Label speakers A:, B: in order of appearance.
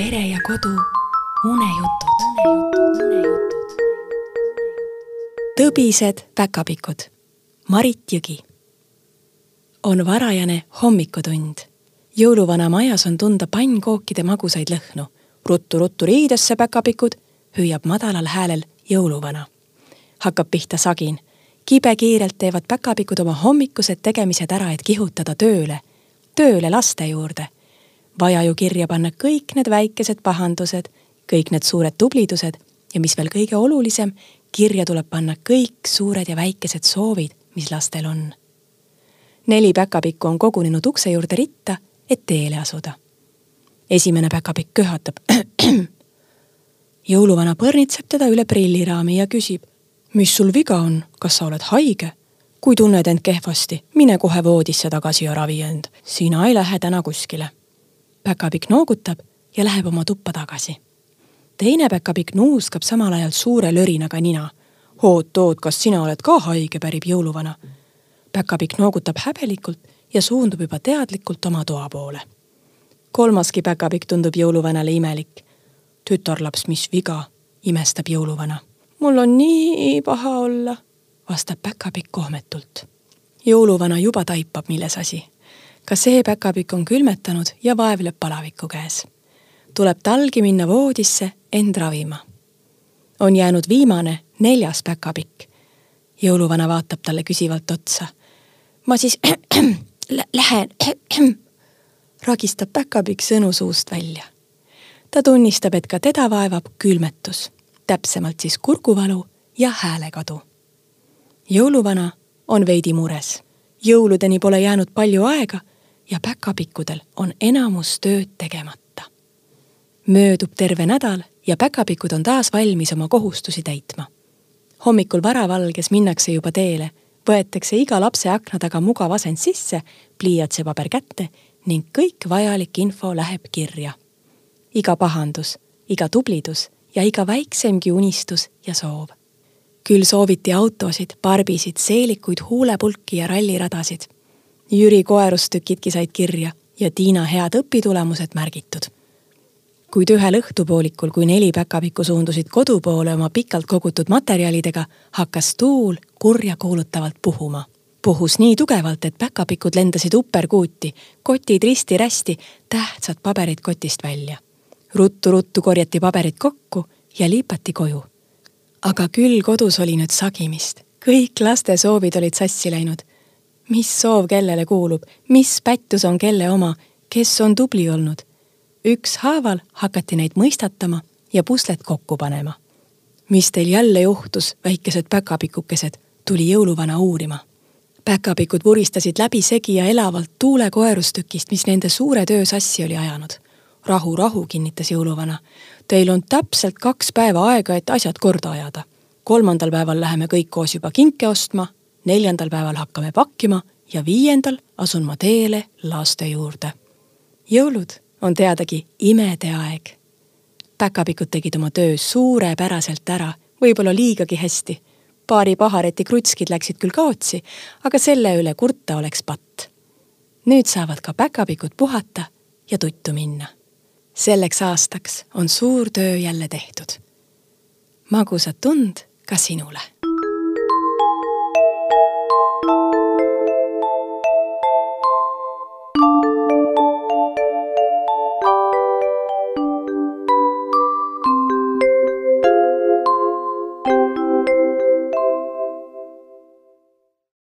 A: pere ja kodu unejutud. tõbised päkapikud. Marit Jõgi. on varajane hommikutund. jõuluvana majas on tunda pannkookide magusaid lõhnu. ruttu-ruttu riidesse, päkapikud, hüüab madalal häälel jõuluvana. hakkab pihta sagin kibekiirelt teevad päkapikud oma hommikused tegemised ära, et kihutada tööle, tööle laste juurde. Vaja ju kirja panna kõik need väikesed pahandused, kõik need suured tublidused ja mis veel kõige olulisem, kirja tuleb panna kõik suured ja väikesed soovid, mis lastel on. neli päkapikku on kogunenud ukse juurde ritta, et teele asuda. esimene päkapikk köhatab. jõuluvana põrnitseb teda üle prilliraami ja küsib mis sul viga on, kas sa oled haige? kui tunned end kehvasti, mine kohe voodisse tagasi ja ravi end. sina ei lähe täna kuskile. Päkapikk noogutab ja läheb oma tuppa tagasi. teine päkapikk nuuskab samal ajal suure lörinaga nina. oot-oot, kas sina oled ka haige, pärib jõuluvana. päkapikk noogutab häbelikult ja suundub juba teadlikult oma toa poole. kolmaski päkapikk tundub jõuluvanale imelik. tütarlaps, mis viga, imestab jõuluvana mul on nii paha olla, vastab päkapikk kohmetult. jõuluvana juba taipab, milles asi. Ka see päkapikk on külmetanud ja vaevleb palaviku käes. tuleb talgi minna voodisse end ravima. on jäänud viimane, neljas päkapikk. jõuluvana vaatab talle küsivalt otsa. ma siis lähen, ragistab päkapikk sõnu suust välja. ta tunnistab, et ka teda vaevab külmetus täpsemalt siis kurguvalu ja häälekadu. jõuluvana on veidi mures. Jõuludeni pole jäänud palju aega ja päkapikkudel on enamus tööd tegemata. möödub terve nädal ja päkapikud on taas valmis oma kohustusi täitma. hommikul varavalges minnakse juba teele, võetakse iga lapse akna taga mugav asend sisse, pliiats ja paber kätte ning kõik vajalik info läheb kirja. iga pahandus, iga tublidus ja iga väiksemgi unistus ja soov. Küll sooviti autosid, barbisid, seelikuid, huulepulki ja ralliradasid. Jüri koerustükidki said kirja ja Tiina head õpitulemused märgitud. kuid ühel õhtupoolikul, kui neli päkapikku suundusid kodu poole oma pikalt kogutud materjalidega, hakkas tuul kurjakuulutavalt puhuma. puhus nii tugevalt, et päkapikud lendasid uperkuuti, kotid risti-rästi, tähtsad paberid kotist välja ruttu-ruttu korjati paberid kokku ja liipati koju. Aga küll kodus oli nüüd sagimist, kõik laste soovid olid sassi läinud. mis soov kellele kuulub, mis pättus on kelle oma, kes on tubli olnud? ükshaaval hakati neid mõistatama ja puslet kokku panema. mis teil jälle juhtus, väikesed päkapikukesed, tuli jõuluvana uurima päkapikud vuristasid läbisegi ja elavalt tuulekoerustükist, mis nende suure töö sassi oli ajanud rahu, rahu, kinnitas jõuluvana. Teil on täpselt kaks päeva aega, et asjad korda ajada. kolmandal päeval läheme kõik koos juba kinke ostma, neljandal päeval hakkame pakkima ja viiendal asun ma teele laste juurde. jõulud on teadagi imede aeg. päkapikud tegid oma töö suurepäraselt ära, võib-olla liigagi hästi. paari pahareti krutskid läksid küll kaotsi, aga selle üle kurta oleks patt. nüüd saavad ka päkapikud puhata ja tuttu minna selleks aastaks on suur töö jälle tehtud. magusat tund ka sinule